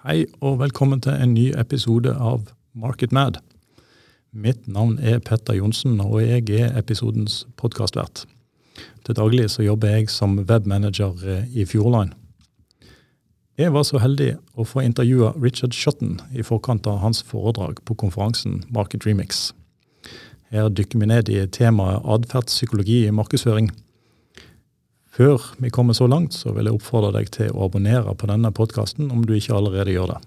Hei og velkommen til en ny episode av Market Mad. Mitt navn er Petter Johnsen, og jeg er episodens podkastvert. Til daglig så jobber jeg som webmanager eh, i Fjordline. Jeg var så heldig å få intervjue Richard Shotton i forkant av hans foredrag på konferansen Market Remix. Her dykker vi ned i temaet atferdspsykologi i markedsføring før vi kommer så langt, så vil jeg oppfordre deg til å abonnere på denne podkasten om du ikke allerede gjør det.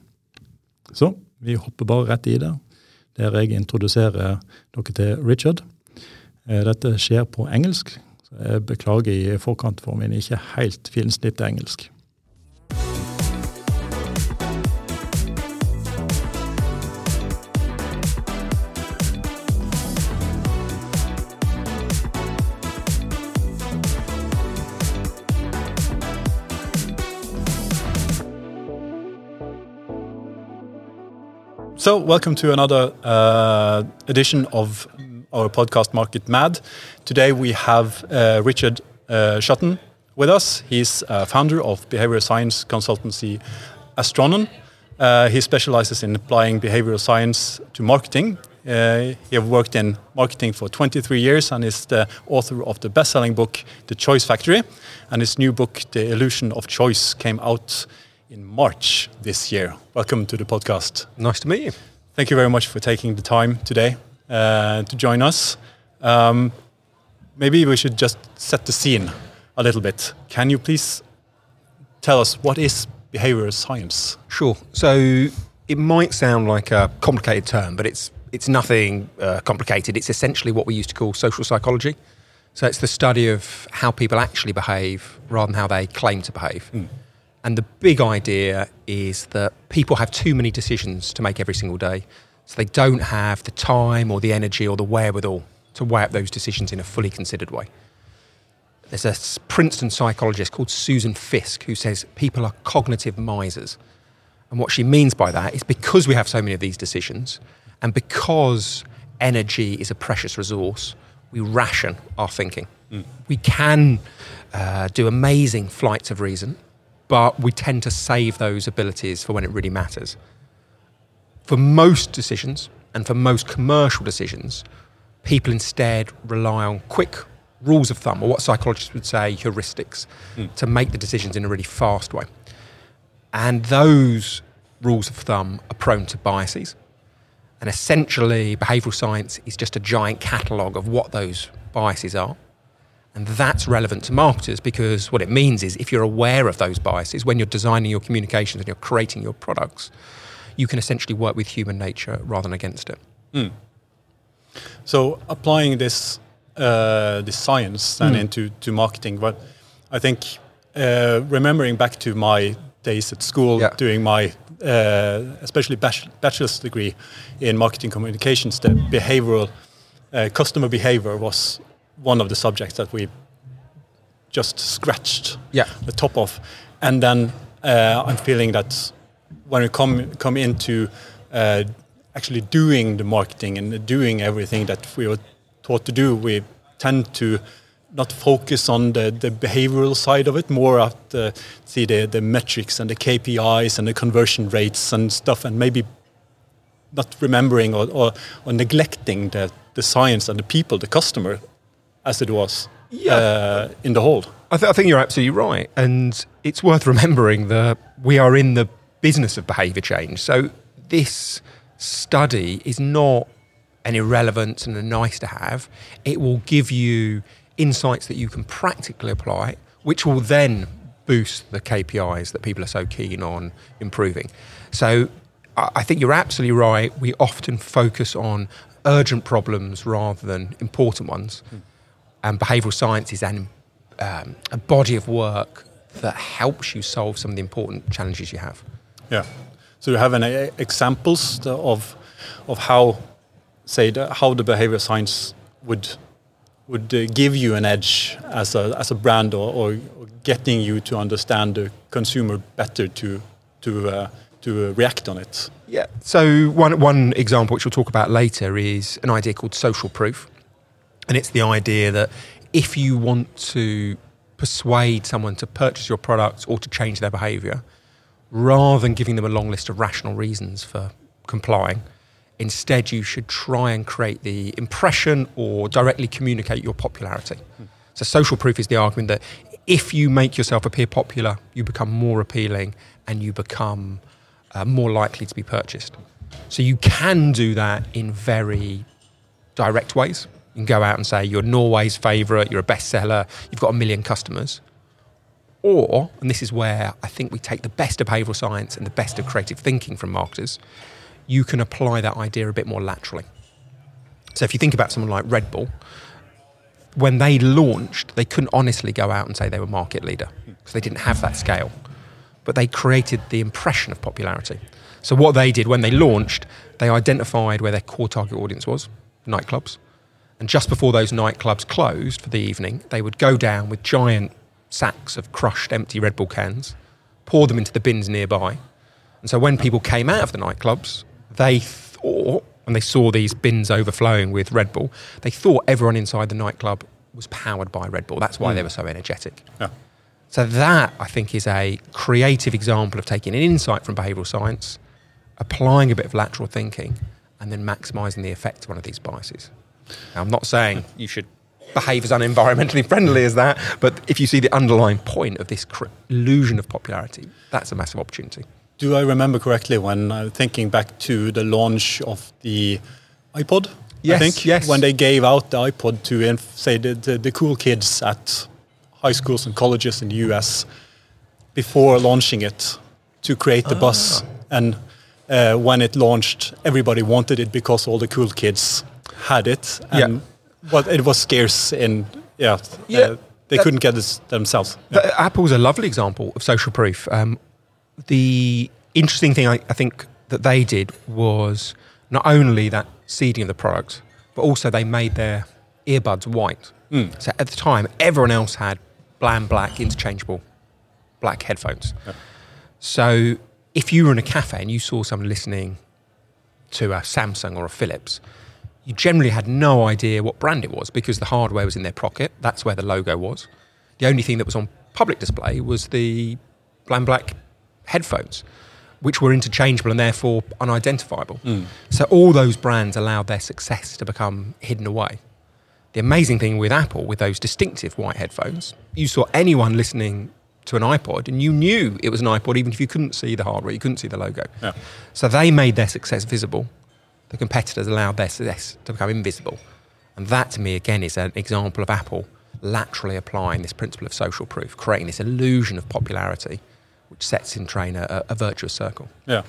Så vi hopper bare rett i det, der jeg introduserer dere til Richard. Eh, dette skjer på engelsk, så jeg beklager i forkant for min ikke helt finsnipte engelsk. So, welcome to another uh, edition of our podcast, Market Mad. Today we have uh, Richard uh, Shotton with us. He's founder of behavioral science consultancy Astroten. Uh, he specializes in applying behavioral science to marketing. Uh, he has worked in marketing for 23 years and is the author of the best-selling book, The Choice Factory. And his new book, The Illusion of Choice, came out in March this year. Welcome to the podcast. Nice to meet you. Thank you very much for taking the time today uh, to join us. Um, maybe we should just set the scene a little bit. Can you please tell us what is behavioral science? Sure. So it might sound like a complicated term, but it's it's nothing uh, complicated. It's essentially what we used to call social psychology. So it's the study of how people actually behave rather than how they claim to behave. Mm. And the big idea is that people have too many decisions to make every single day. So they don't have the time or the energy or the wherewithal to weigh up those decisions in a fully considered way. There's a Princeton psychologist called Susan Fiske who says people are cognitive misers. And what she means by that is because we have so many of these decisions and because energy is a precious resource, we ration our thinking. Mm. We can uh, do amazing flights of reason but we tend to save those abilities for when it really matters. For most decisions and for most commercial decisions, people instead rely on quick rules of thumb, or what psychologists would say heuristics, mm. to make the decisions in a really fast way. And those rules of thumb are prone to biases. And essentially, behavioral science is just a giant catalogue of what those biases are. And that's relevant to marketers because what it means is if you're aware of those biases when you're designing your communications and you're creating your products, you can essentially work with human nature rather than against it. Mm. So applying this uh, this science then mm. into to marketing, but I think uh, remembering back to my days at school yeah. doing my uh, especially bachelor's degree in marketing communications, the behavioral uh, customer behavior was one of the subjects that we just scratched yeah. the top of. And then uh, I'm feeling that when we come come into uh, actually doing the marketing and doing everything that we were taught to do, we tend to not focus on the, the behavioral side of it, more at the, see the, the metrics and the KPIs and the conversion rates and stuff, and maybe not remembering or, or, or neglecting the, the science and the people, the customer as it was yeah. uh, in the whole. I, th- I, think you're absolutely right. And it's worth remembering that we are in the business of behaviour change. So this study is not an irrelevance and a nice to have. It will give you insights that you can practically apply, which will then boost the KPIs that people are so keen on improving. So I think you're absolutely right. We often focus on urgent problems rather than important ones. Mm and behavioural science is an, um, a body of work that helps you solve some of the important challenges you have. Yeah. So you have any examples of of how, say, the, how the behavior science would would uh, give you an edge as a as a brand, or, or, getting you to understand the consumer better to to uh, to uh, react on it. Yeah. So one one example, which we'll talk about later, is an idea called social proof. And it's the idea that if you want to persuade someone to purchase your product or to change their behavior, rather than giving them a long list of rational reasons for complying. Instead, you should try and create the impression or directly communicate your popularity. Hmm. So, social proof is the argument that if you make yourself appear popular, you become more appealing and you become uh, more likely to be purchased. So, you can do that in very direct ways. You can go out and say, you're Norway's favourite, you're a bestseller, you've got a million customers. Or, and this is where I think we take the best of behavioural science and the best of creative thinking from marketers, you can apply that idea a bit more laterally. So if you think about someone like Red Bull, when they launched, they couldn't honestly go out and say they were market leader because they didn't have that scale. But they created the impression of popularity. So what they did when they launched, they identified where their core target audience was, nightclubs. And just before those nightclubs closed for the evening, they would go down with giant sacks of crushed empty Red Bull cans, pour them into the bins nearby. And so when people came out of the nightclubs, they thought, when they saw these bins overflowing with Red Bull, they thought everyone inside the nightclub was powered by Red Bull. That's why mm. they were so energetic. Yeah. So that, I think, is a creative example of taking an insight from behavioural science, applying a bit of lateral thinking, and then maximising the effect of one of these biases. Now, I'm not saying you should behave as unenvironmentally friendly as that, but if you see the underlying point of this illusion of popularity, that's a massive opportunity do I remember correctly when I'm thinking back to the launch of the iPod? Yes, I think yes. when they gave out the iPod to say the, the, the cool kids at high schools and colleges in the US before launching it to create the ah. buzz. And uh, when it launched, everybody wanted it because all the cool kids had it. And yeah. but it was scarce in yeah. yeah. Uh, they couldn't get it themselves. Yeah. Apple's a lovely example of social proof. Um, the interesting thing I, I, think that they did was not only that seeding of the product, but also they made their earbuds white. Mm. So at the time, everyone else had bland black interchangeable black headphones. Yeah. So if you were in a cafe and you saw someone listening to a Samsung or a Philips, you generally had no idea what brand it was because the hardware was in their pocket. That's where the logo was. The only thing that was on public display was the bland black headphones, which were interchangeable and therefore unidentifiable. Mm. So all those brands allowed their success to become hidden away. The amazing thing with Apple, with those distinctive white headphones, you saw anyone listening to an iPod and you knew it was an iPod even if you couldn't see the hardware, you couldn't see the logo. Yeah. So they made their success visible. The competitors allowed their success to become invisible. And that to me, again, is an example of Apple laterally applying this principle of social proof, creating this illusion of popularity which sets in train a, a virtuous circle. Yeah.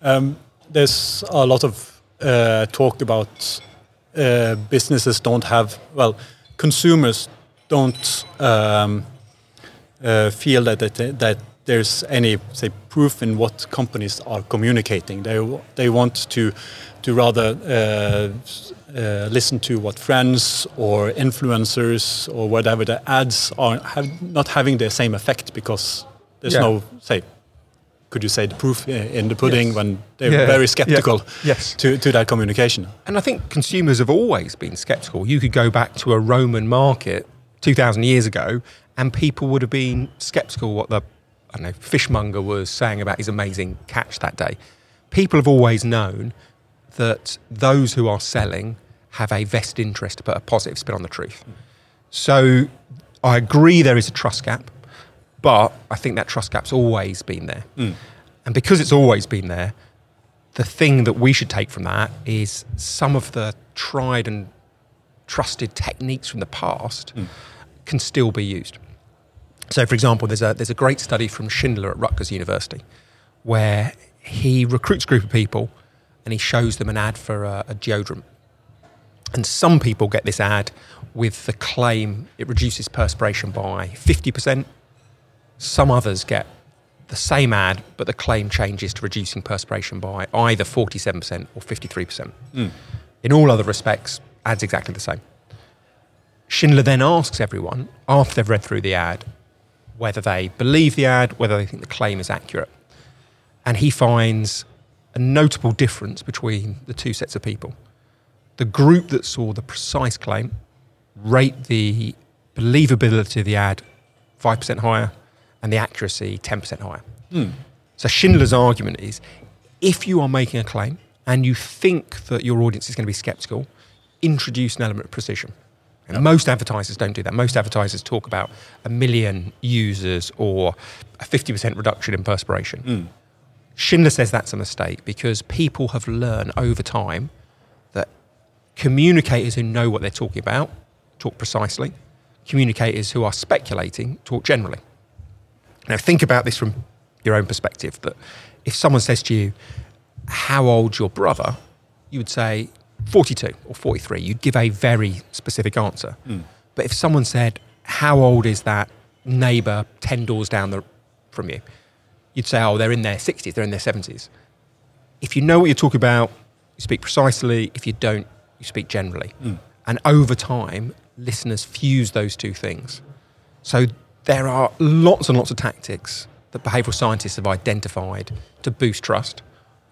Um, there's a lot of uh, talk about uh, businesses don't have, well, consumers don't um, uh, feel that, that, that there's any say proof in what companies are communicating. They they want to to rather uh, uh, listen to what friends or influencers or whatever the ads are have not having the same effect because there's yeah. no say. Could you say the proof in the pudding yes. when they're yeah. very skeptical yes. to, to that communication? And I think consumers have always been skeptical. You could go back to a Roman market 2,000 years ago, and people would have been skeptical what the I don't know fishmonger was saying about his amazing catch that day. People have always known that those who are selling have a vested interest to put a positive spin on the truth. So I agree there is a trust gap. But I think that trust gap's always been there. Mm. And because it's always been there, the thing that we should take from that is some of the tried and trusted techniques from the past mm. can still be used. So, for example, there's a, there's a great study from Schindler at Rutgers University where he recruits a group of people and he shows them an ad for a, a deodorant. And some people get this ad with the claim it reduces perspiration by 50%, some others get the same ad, but the claim changes to reducing perspiration by either 47% or 53%. Mm. In all other respects, ad's exactly the same. Schindler then asks everyone, after they've read through the ad, whether they believe the ad, whether they think the claim is accurate. And he finds a notable difference between the two sets of people. The group that saw the precise claim rate the believability of the ad 5% higher and the accuracy 10% higher. Mm. So Schindler's argument is if you are making a claim and you think that your audience is going to be skeptical, introduce an element of precision. And most advertisers don't do that. Most advertisers talk about a million users or a 50% reduction in perspiration. Hmm. Schindler says that's a mistake because people have learned over time that communicators who know what they're talking about talk precisely, communicators who are speculating talk generally. Now, think about this from your own perspective that if someone says to you, How old's your brother? you would say 42 or 43. You'd give a very specific answer. Hmm. But if someone said, How old is that neighbour 10 doors down the, from you? You'd say, Oh, they're in their 60s, they're in their 70s. If you know what you're talking about, you speak precisely. If you don't, you speak generally. Hmm. And over time, listeners fuse those two things. So there are lots and lots of tactics that behavioral scientists have identified to boost trust.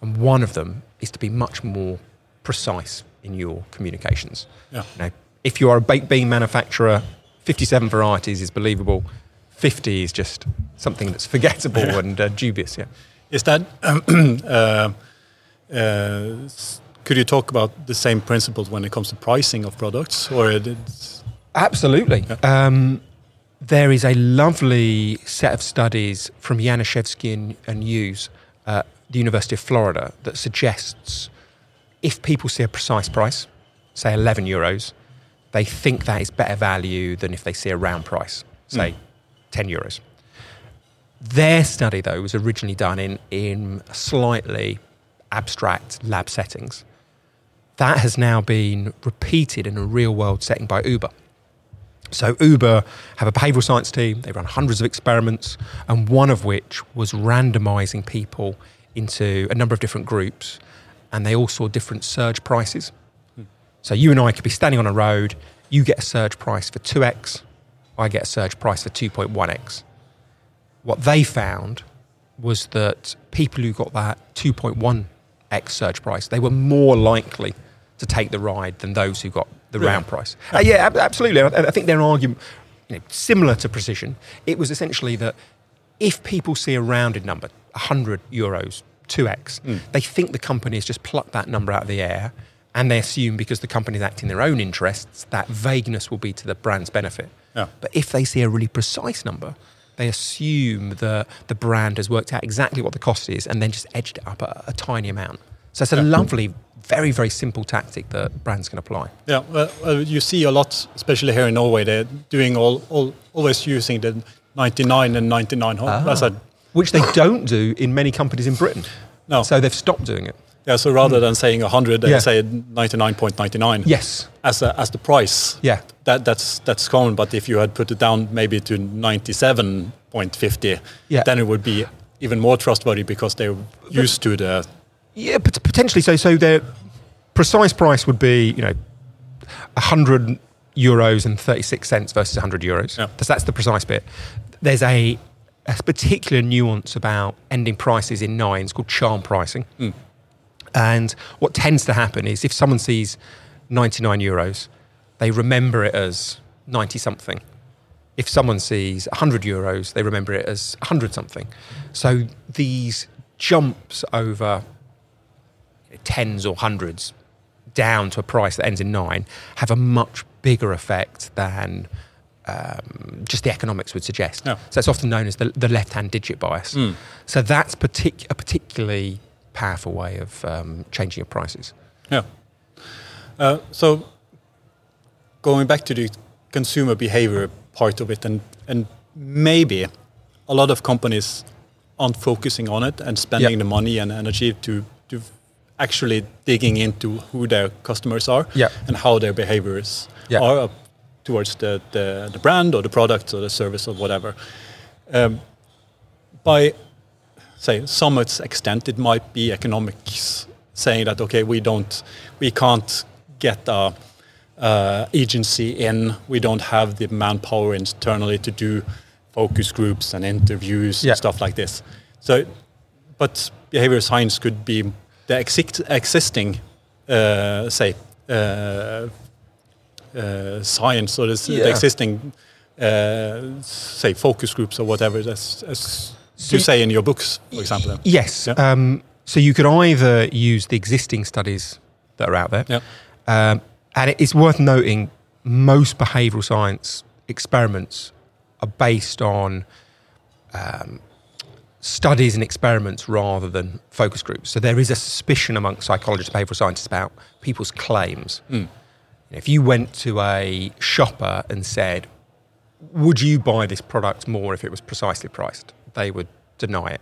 And one of them is to be much more precise in your communications. Yeah. You know, if you are a baked bean manufacturer, 57 varieties is believable. 50 is just something that's forgettable and uh, dubious. Yeah. Is that, um, uh, uh, could you talk about the same principles when it comes to pricing of products? Or it's, Absolutely. Um, there is a lovely set of studies from Janiszewski and, and Hughes at the University of Florida that suggests if people see a precise price, say 11 euros, they think that is better value than if they see a round price, hmm. say 10 euros. Their study, though, was originally done in, in slightly abstract lab settings. That has now been repeated in a real world setting by Uber. So Uber have a behavioral science team. They run hundreds of experiments, and one of which was randomizing people into a number of different groups, and they all saw different surge prices. So you and I could be standing on a road. You get a surge price for two x, I get a surge price for two point one x. What they found was that people who got that two point one x surge price, they were more likely to take the ride than those who got the Really? round price. Uh, yeah, ab- absolutely. I, I think their argument, you know, similar to precision, it was essentially that if people see a rounded number, 100 euros, 2x, they think the company has just plucked that number out of the air and they assume because the company is acting in their own interests, that vagueness will be to the brand's benefit. Yeah. But if they see a really precise number, they assume that the brand has worked out exactly what the cost is and then just edged it up a, a tiny amount. So it's a lovely, very, very simple tactic that brands can apply. yeah, well, well, you see a lot, especially here in Norway, they're doing all, all always using the 99 and 99. Ah. That's a, Which they don't do in many companies in Britain. No. So they've stopped doing it. yeah, so rather hmm. than saying 100, they Yeah. say 99.99 Yes. as, a, as the price. Yeah. That, that's, that's common, but if you had put it down maybe to 97.50, Yeah. then it would be even more trustworthy because they're used to the. Yeah, but potentially so. So their precise price would be, you know, 100 euros and 36 cents versus 100 euros. Yeah. That's, that's the precise bit. There's a, a particular nuance about ending prices in nines called charm pricing. Hmm. And what tends to happen is if someone sees 99 euros, they remember it as 90 something. If someone sees 100 euros, they remember it as 100 something. So these jumps over tens or hundreds down to a price that ends in nine have a much bigger effect than um, just the economics would suggest. Yeah. So it's often known as the, the left-hand digit bias. So that's partic- a particularly powerful way of um, changing your prices. Yeah. Uh, so going back to the consumer behavior part of it, and, and maybe a lot of companies aren't focusing on it and spending Yeah. the money and energy to, to actually digging into who their customers are Yeah. and how their behaviors Yeah. are towards the, the, the brand or the product or the service or whatever. Um, by say some extent it might be economics saying that okay we don't we can't get a uh, agency in we don't have the manpower internally to do focus groups and interviews Yeah. and stuff like this so but behavioral science could be the exi- existing uh, say uh, uh, science or this, the Yeah. existing uh, say focus groups or whatever that's, that's you say in your books, for example. Yes. Yeah. Um, so you could either use the existing studies that are out there, Yeah. um, and it's worth noting most behavioural science experiments are based on um, studies and experiments rather than focus groups. So there is a suspicion amongst psychologists, behavioural scientists about people's claims. If you went to a shopper and said, would you buy this product more if it was precisely priced? They would deny it.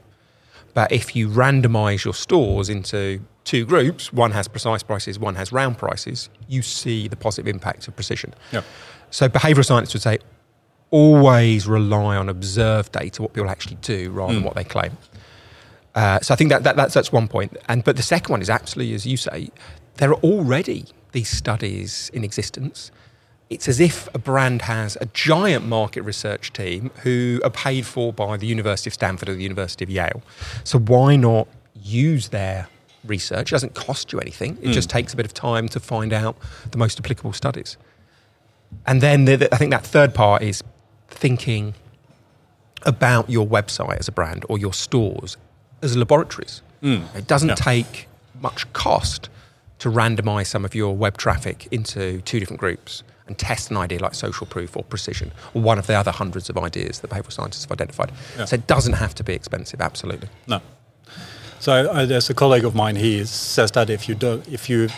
But if you randomize your stores into two groups, one has precise prices, one has round prices, you see the positive impact of precision. Yeah. So behavioral science would say always rely on observed data, what people actually do, rather than what they claim. Uh, so I think that, that that's, that's one point. And but the second one is absolutely, as you say, there are already these studies in existence. It's as if a brand has a giant market research team who are paid for by the University of Stanford or the University of Yale. So why not use their research? It doesn't cost you anything. It hmm. just takes a bit of time to find out the most applicable studies. And then the, the- I think that third part is thinking about your website as a brand or your stores as laboratories. Hmm. It doesn't Yeah. take much cost to randomize some of your web traffic into two different groups and test an idea like social proof or precision or one of the other hundreds of ideas that behavioral scientists have identified. Yeah. So it doesn't have to be expensive, absolutely. No. So uh, there's a colleague of mine. He says that if you do, if you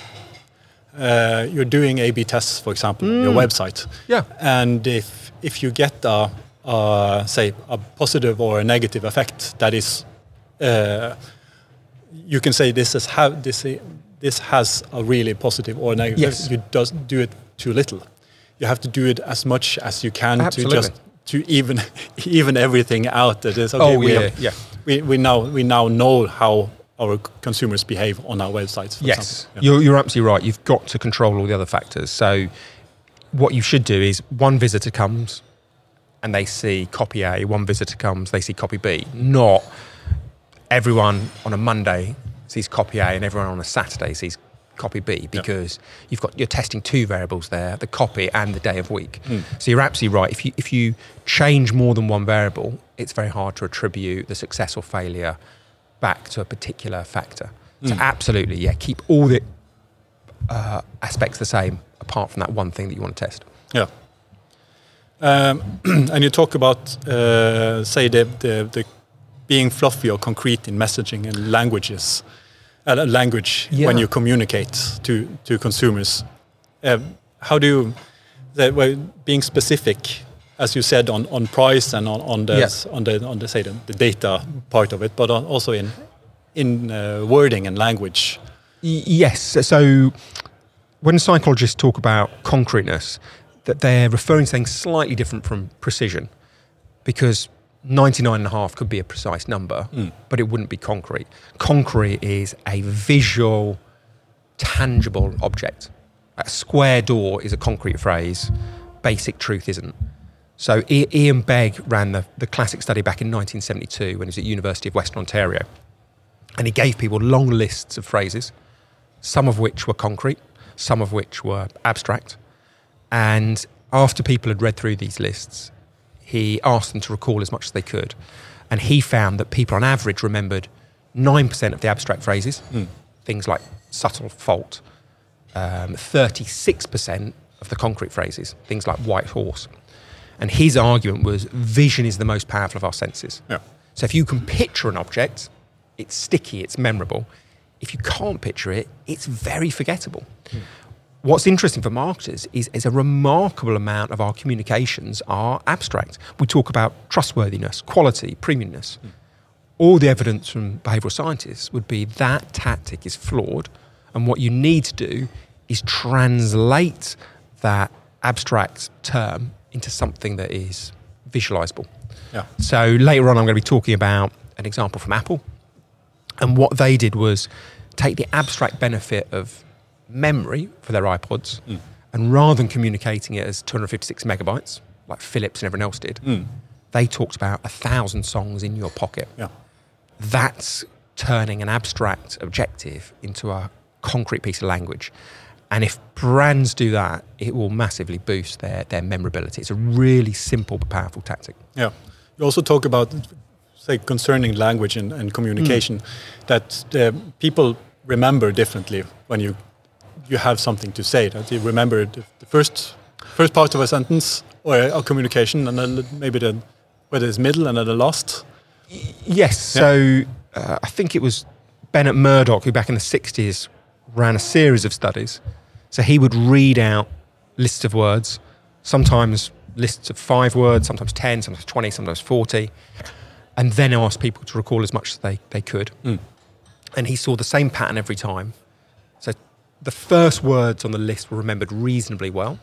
uh, you're doing A/B tests, for example, on your website, Yeah. and if if you get a, a say a positive or a negative effect, that is, uh, you can say this is how this this has a really positive or negative. Yes. You does do it too little. You have to do it as much as you can Absolutely. to just to even even everything out. That is okay. Oh, we yeah, have, yeah. we, we now we now know how our consumers behave on our websites. For Yes. Yeah. you're, you're absolutely right. You've got to control all the other factors. So, what you should do is one visitor comes and they see copy A, one visitor comes, they see copy B. Not everyone on a Monday sees copy A and everyone on a Saturday sees copy B because you've got you're testing two variables there, the copy and the day of week. So you're absolutely right. If you if you change more than one variable, it's very hard to attribute the success or failure back to a particular factor. So absolutely, yeah, keep all the uh, aspects the same apart from that one thing that you want to test. Yeah. Um, and you talk about, uh, say, the, the, the being fluffy or concrete in messaging and languages, uh, language when you communicate to, to consumers. Um, how do you, the, well, being specific, as you said, on, on price and on, on the Yeah. on the on the say the, the data part of it, but on, also in in uh, wording and language. Y- yes. So when psychologists talk about concreteness, that they're referring to something slightly different from precision, because 99 and a half could be a precise number, hmm. but it wouldn't be concrete. Concrete is a visual, tangible object. A square door is a concrete phrase. Basic truth isn't. So Ian Begg ran the, the classic study back in 1972 when he was at University of Western Ontario. And he gave people long lists of phrases, some of which were concrete, some of which were abstract. And after people had read through these lists, he asked them to recall as much as they could. And he found that people on average remembered 9% of the abstract phrases, things like subtle fault, um, 36% of the concrete phrases, things like white horse. And his argument was vision is the most powerful of our senses. Yeah. So if you can picture an object, it's sticky, it's memorable. If you can't picture it, it's very forgettable. What's interesting for marketers is, is a remarkable amount of our communications are abstract. We talk about trustworthiness, quality, premiumness. Hmm. All the evidence from behavioral scientists would be that tactic is flawed, and what you need to do is translate that abstract term into something that is visualizable. Yeah. So later on, I'm going to be talking about an example from Apple. And what they did was take the abstract benefit of memory for their iPods, mm. and rather than communicating it as 256 megabytes, like Philips and everyone else did, mm. they talked about a thousand songs in your pocket. Yeah. That's turning an abstract objective into a concrete piece of language. And if brands do that, it will massively boost their, their memorability. It's a really simple but powerful tactic. Yeah. You also talk about say concerning language and, and communication mm. that the people remember differently when you you have something to say. That you remember the, the first first part of a sentence or a, a communication, and then maybe the whether it's middle and then the last. Yes. So uh, I think it was Bennet Murdock who, back in the '60s, ran a series of studies. So he would read out lists of words, sometimes lists of five words, sometimes ten, sometimes twenty, sometimes forty, and then ask people to recall as much as they they could. Mm. And he saw the same pattern every time. The first words on the list were remembered reasonably well.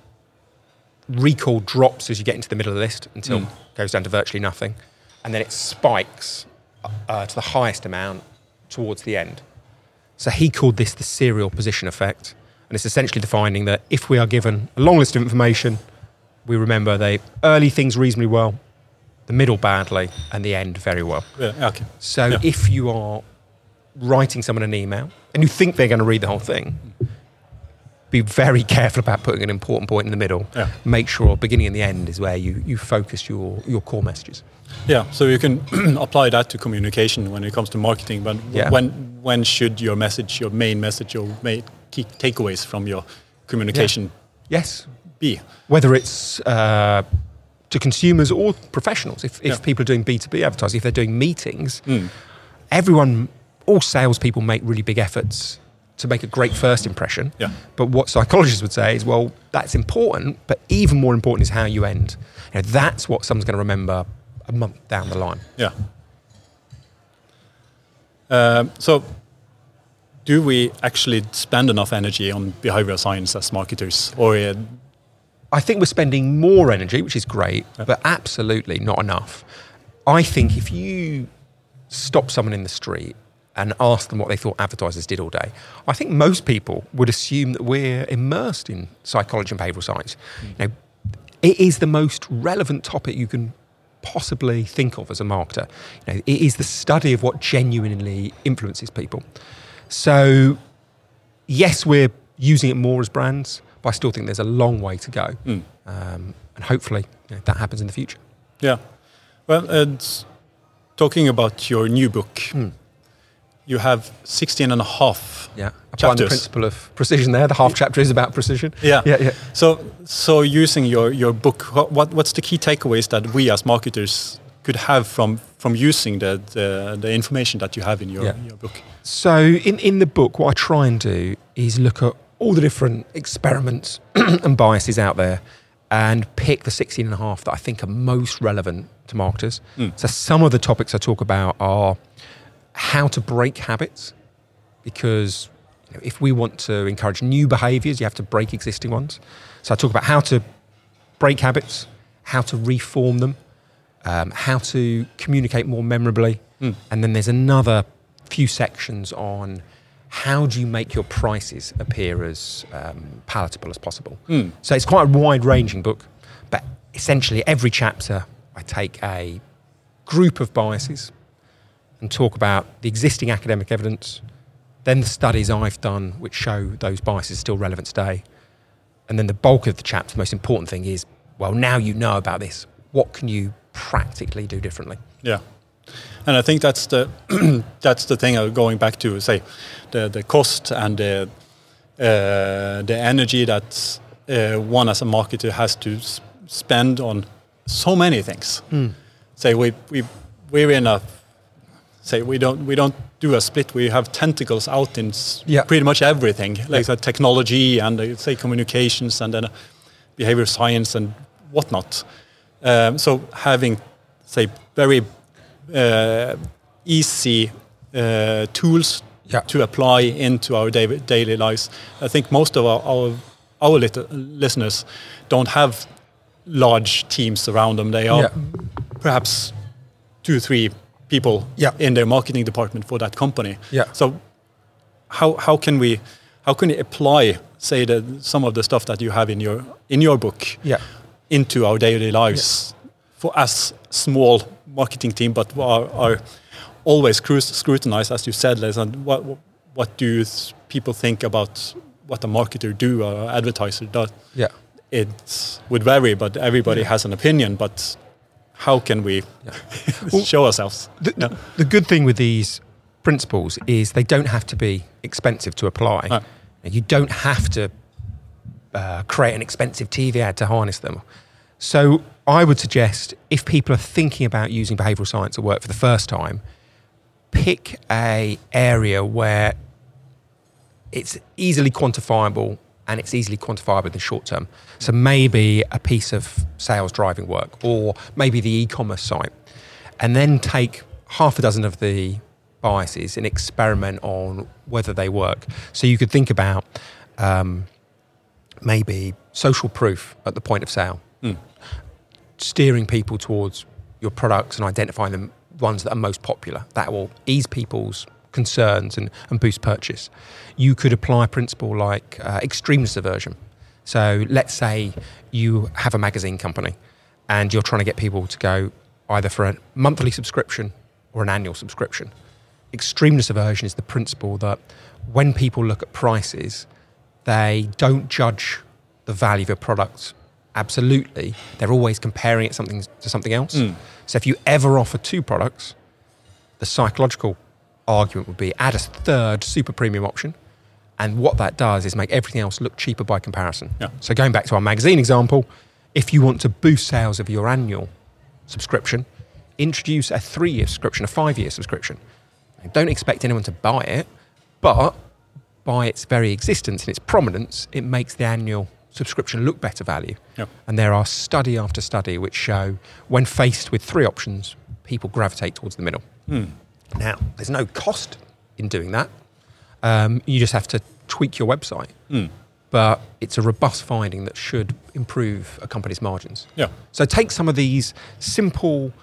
Recall drops as you get into the middle of the list until Mm. it goes down to virtually nothing. And then it spikes uh, to the highest amount towards the end. So he called this the serial position effect. And it's essentially the finding that if we are given a long list of information, we remember the early things reasonably well, the middle badly, and the end very well. Yeah, okay. So Yeah. if you are writing someone an email and you think they're going to read the whole thing, be very careful about putting an important point in the middle. Yeah. Make sure beginning and the end is where you, you focus your, your core messages. Yeah, so you can apply that to communication when it comes to marketing. But Yeah. when when should your message, your main message, your main key takeaways from your communication Yes. be? Whether it's uh, to consumers or professionals, if, if Yeah. people are doing B2B advertising, if they're doing meetings, Mm. everyone, all salespeople make really big efforts to make a great first impression. Yeah. But what psychologists would say is, well, that's important, but even more important is how you end. You know, that's what someone's going to remember a month down the line. Yeah. Um, so, do we actually spend enough energy on behavioral science as marketers, or uh, I think we're spending more energy, which is great, but absolutely not enough. I think if you stop someone in the street and ask them what they thought advertisers did all day, I think most people would assume that we're immersed in psychology and behavioral science. You know, it is the most relevant topic you can possibly think of as a marketer. You know, it is the study of what genuinely influences people. So, yes, we're using it more as brands, but I still think there's a long way to go. Mm. Um, and hopefully you know, that happens in the future. yeah? Well, it's talking about your new book. Hmm. You have 16 and a half. Yeah. Applying the principle of precision there. The half chapter is about precision. Yeah. Yeah, yeah. So, so using your, your book, what, what what's the key takeaways that we as marketers could have from from using the the, the information that you have in your, Yeah. your book? So in, in the book, what I try and do is look at all the different experiments and biases out there and pick the 16 and a half that I think are most relevant to marketers. Mm. So some of the topics I talk about are how to break habits because you know, if we want to encourage new behaviors, you have to break existing ones. So I talk about how to break habits, how to reform them, um, how to communicate more memorably. Mm. And then there's another few sections on how do you make your prices appear as um, palatable as possible. Mm. So it's quite a wide ranging book, but essentially every chapter I take a group of biases and talk about the existing academic evidence, then the studies I've done which show those biases are still relevant today. And then the bulk of the chapter, the most important thing is, well, now you know about this, what can you practically do differently? Yeah, and I think that's the that's the thing. uh, Going back to say the the cost and the uh, the energy that uh, one as a marketer has to s- spend on so many things. Say we we we're in a say we don't we don't do a split. We have tentacles out in Yeah. pretty much everything, like the technology and uh, say communications and then uh, behavior science and whatnot. Um, so having say very uh, easy uh, tools Yeah. to apply into our daily, daily lives. I think most of our our, our lit- listeners don't have large teams around them. They are Yeah. perhaps two or three people Yeah. in their marketing department for that company. Yeah. So how how can we how can we apply say the some of the stuff that you have in your in your book Yeah. into our daily lives for us small marketing team, but are, are always scrutinized, as you said, Les, and what what do people think about what a marketer do or advertiser does? Yeah. It would vary, but everybody has an opinion. But how can we show ourselves? The, Yeah. the good thing with these principles is they don't have to be expensive to apply. No. You don't have to uh, create an expensive TV ad to harness them. So I would suggest if people are thinking about using behavioural science at work for the first time, pick a area where it's easily quantifiable and it's easily quantifiable in the short term. So maybe a piece of sales driving work or maybe the e-commerce site. And then take half a dozen of the biases and experiment on whether they work. So you could think about um, maybe social proof at the point of sale, Hmm. steering people towards your products and identifying the ones that are most popular. That will ease people's concerns and, and boost purchase. You could apply a principle like uh, extremeness aversion. So let's say you have a magazine company and you're trying to get people to go either for a monthly subscription or an annual subscription. Extremeness aversion is the principle that when people look at prices, they don't judge the value of a product absolutely. They're always comparing it something to something else. Mm. So if you ever offer two products, the psychological argument would be add a third super premium option. And what that does is make everything else look cheaper by comparison. Yeah. So going back to our magazine example, if you want to boost sales of your annual subscription, introduce a three-year subscription, a five-year subscription. Don't expect anyone to buy it, but by its very existence and its prominence, it makes the annual subscription look better value. Yeah. And there are study after study which show when faced with three options, people gravitate towards the middle. Hmm. Now, there's no cost in doing that. Um, you just have to tweak your website. Hmm. But it's a robust finding that should improve a company's margins. Yeah. So take some of these simple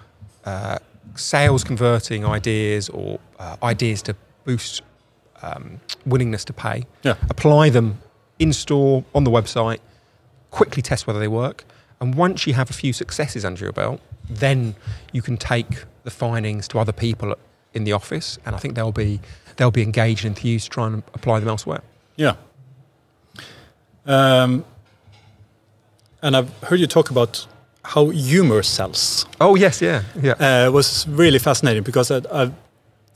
uh, sales converting ideas or uh, ideas to boost um, willingness to pay, Yeah. apply them in store on the website, quickly test whether they work. And once you have a few successes under your belt, then you can take the findings to other people in the office, and I think they'll be they'll be engaged and enthused to try and apply them elsewhere. Yeah. Um, and I've heard you talk about how humor sells. Oh yes, yeah, yeah. Uh, it was really fascinating because I, I,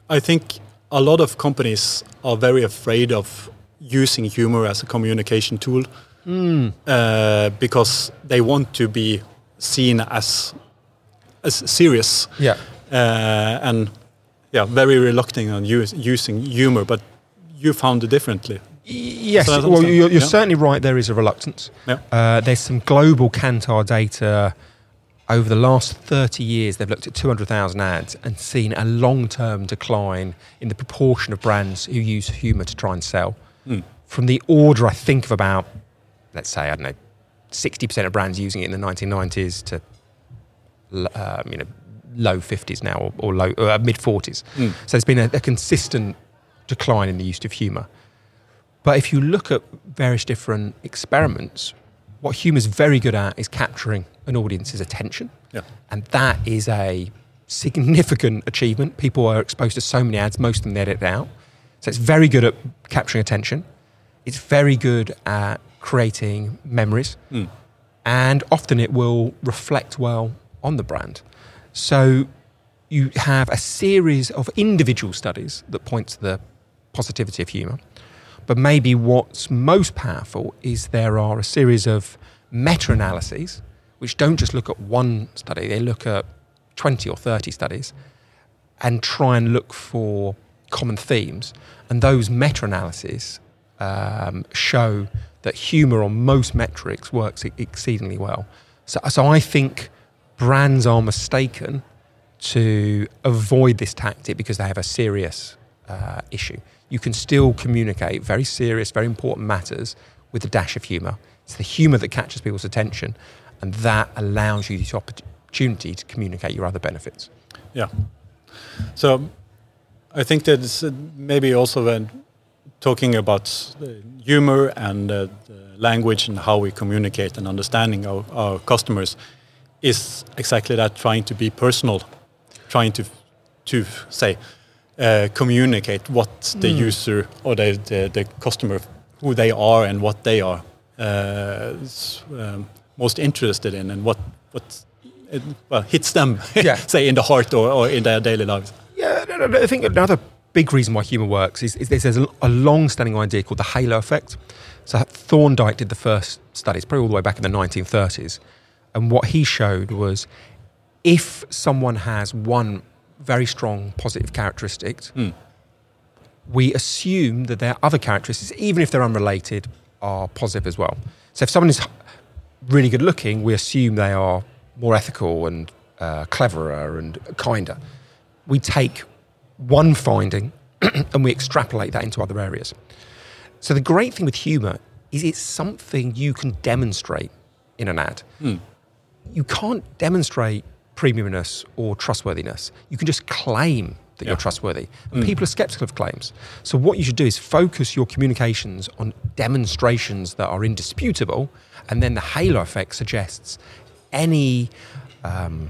I think a lot of companies are very afraid of using humor as a communication tool uh, because they want to be seen as as serious yeah. uh, and yeah, very reluctant on use, using humor. But you found it differently. Yes, So well, you're, you're yeah. certainly right. There is a reluctance. Yeah. Uh, there's some global Kantar data over the last 30 years. They've looked at 200,000 ads and seen a long-term decline in the proportion of brands who use humour to try and sell. Mm. From the order, I think of about, let's say, I don't know, 60% of brands using it in the 1990s to, um, you know, low 50s now or, or low uh, mid 40s. Mm. So there's been a, a consistent decline in the use of humour. But if you look at various different experiments, what humour's very good at is capturing an audience's attention. Yeah. And that is a significant achievement. People are exposed to so many ads, most of them they edit out. So it's very good at capturing attention. It's very good at creating memories. Mm. And often it will reflect well on the brand. So you have a series of individual studies that point to the positivity of humour. But maybe what's most powerful is there are a series of meta analyses which don't just look at one study, they look at 20 or 30 studies and try and look for common themes. And those meta analyses um, show that humour on most metrics works exceedingly well. So, so I think brands are mistaken to avoid this tactic because they have a serious uh, issue. You can still communicate very serious, very important matters with a dash of humour. It's the humour that catches people's attention, and that allows you the opportunity to communicate your other benefits. Yeah. So I think that uh, maybe also when talking about humor and uh, language and how we communicate and understanding our, our customers is exactly that trying to be personal, trying to to say uh, communicate what the user or the, the the customer who they are and what they are uh, is, um, most interested in and what what it, well hits them, Yeah. say in the heart or, or in their daily lives. Yeah, no, no, no, I think another big reason why humour works is, is there's a, a long-standing idea called the halo effect. So Thorndike did the first studies, probably all the way back in the 1930s, and what he showed was if someone has one very strong positive characteristic, we assume that their other characteristics, even if they're unrelated, are positive as well. So if someone is really good looking, we assume they are more ethical and uh, cleverer and kinder. We take one finding and we extrapolate that into other areas. So the great thing with humour is it's something you can demonstrate in an ad. You can't demonstrate premiumness or trustworthiness. You can just claim that you're trustworthy. And people are skeptical of claims. So what you should do is focus your communications on demonstrations that are indisputable, and then the halo effect suggests any um,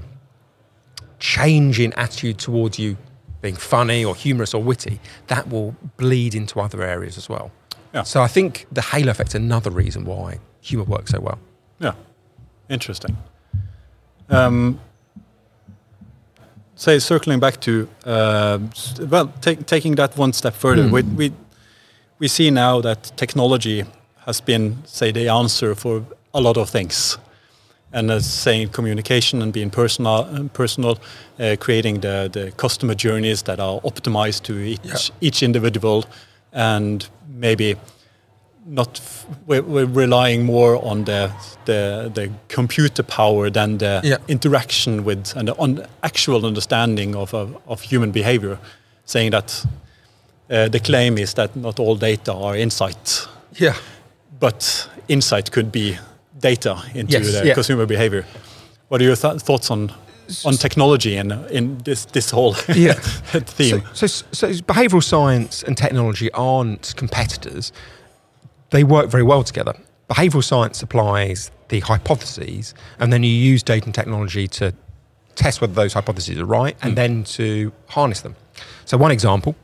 change in attitude towards you being funny or humorous or witty, that will bleed into other areas as well. Yeah. So I think the halo effect's another reason why humour works so well. Yeah, interesting. Um, say circling back to uh, well, take, taking that one step further, we, we we see now that technology has been say the answer for a lot of things, and as saying communication and being personal, uh, personal, uh, creating the the customer journeys that are optimized to each Yeah. each individual, and maybe not f- we're, we're relying more on the the the computer power than the Yeah. interaction with and the on actual understanding of of, of human behavior saying that uh, the claim is that not all data are insight Yeah. but insight could be data into Yes, the yeah. consumer behavior what are your th- thoughts on on technology and in this this whole Yeah. theme So, so, so behavioural science and technology aren't competitors. They work very well together. Behavioural science supplies the hypotheses, and then you use data and technology to test whether those hypotheses are right, and then to harness them. So, one example: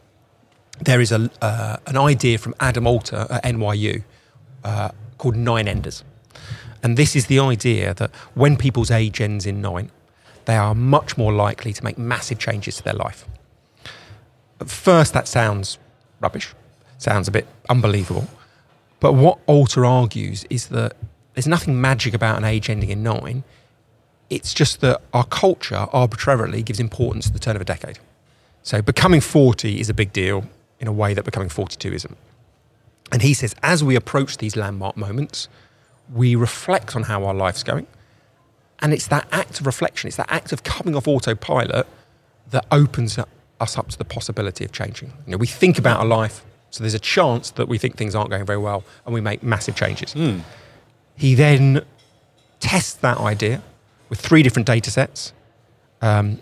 there is a uh, an idea from Adam Alter at NYU uh, called nine enders, and this is the idea that when people's age ends in nine, they are much more likely to make massive changes to their life. At first, that sounds rubbish, sounds a bit unbelievable. But what Alter argues is that there's nothing magic about an age ending in nine. It's just that our culture arbitrarily gives importance to the turn of a decade. So becoming 40 is a big deal in a way that becoming 42 isn't. And he says, as we approach these landmark moments, we reflect on how our life's going. And it's that act of reflection, it's that act of coming off autopilot that opens us up to the possibility of changing. You know, we think about our life, so there's a chance that we think things aren't going very well and we make massive changes. He then tests that idea with three different data sets um,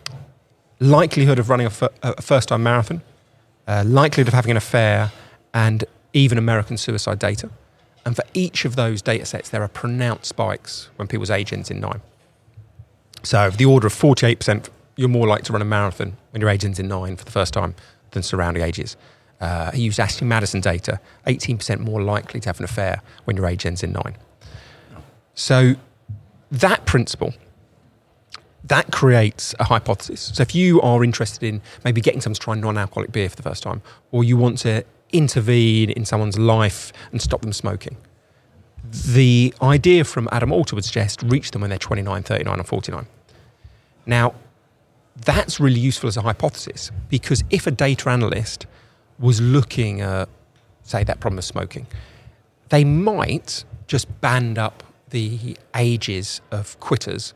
likelihood of running a, fir- a first time marathon, uh, likelihood of having an affair, and even American suicide data. And for each of those data sets, there are pronounced spikes when people's age ends in nine. So, the order of 48%, you're more likely to run a marathon when your age ends in nine for the first time than surrounding ages. Uh, he used Ashley Madison data, 18% more likely to have an affair when your age ends in nine. So, that principle that creates a hypothesis. So if you are interested in maybe getting someone to try non-alcoholic beer for the first time, or you want to intervene in someone's life and stop them smoking, the idea from Adam Alter would suggest reach them when they're 29, 39, or 49. Now, that's really useful as a hypothesis because if a data analyst was looking at, say, that problem of smoking, they might just band up the ages of quitters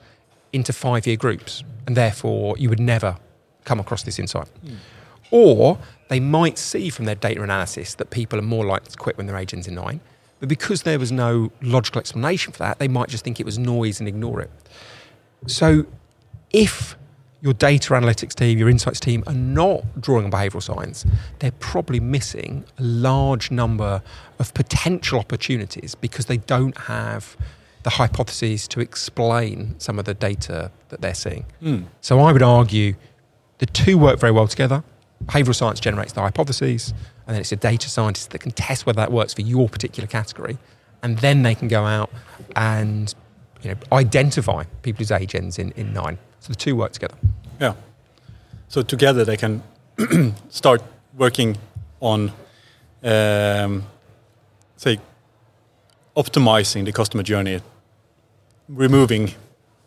into five year groups, and therefore you would never come across this insight. Hmm. Or they might see from their data analysis that people are more likely to quit when their age ends in nine, but because there was no logical explanation for that, they might just think it was noise and ignore it. So if your data analytics team, your insights team are not drawing on behavioral science, they're probably missing a large number of potential opportunities because they don't have the hypotheses to explain some of the data that they're seeing. Hmm. So I would argue the two work very well together. Behavioral science generates the hypotheses, and then it's a data scientist that can test whether that works for your particular category. And then they can go out and you know, identify people whose age ends in, in nine. So the two work together. Yeah. So together they can start working on, um, say, optimizing the customer journey, removing,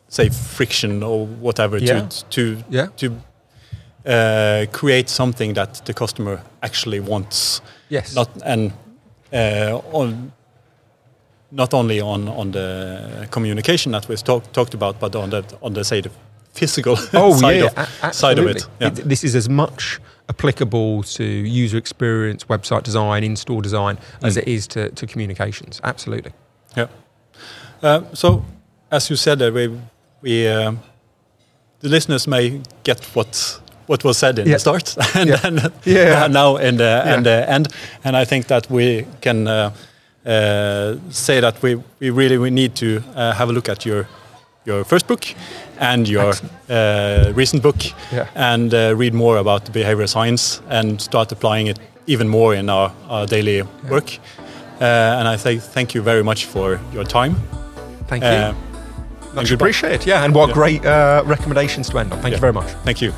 say, friction or whatever Yeah. to to Yeah. to uh, create something that the customer actually wants. Yes. Not and uh, on not only on on the communication that we talk, talked about, but on the on the say the physical oh side yeah, of a- side of it. Yeah. It- This is as much applicable to user experience, website design, in-store design as Mm. it is to, to communications. Absolutely. Yeah. Uh, so, as you said, uh, we, we uh, the listeners may get what what was said in Yeah. the start and Yeah. then Yeah. now in the Yeah. and the end, and I think that we can uh, say that we we really we need to uh, have a look at your your first book and your uh, recent book Yeah. and uh, read more about the behavioral science and start applying it even more in our, our daily work. Uh, and I say thank you very much for your time. Thank you. Uh, Much goodbye. appreciated. Yeah, and what Yeah. great uh, recommendations to end on. Thank Yeah. you very much. Thank you.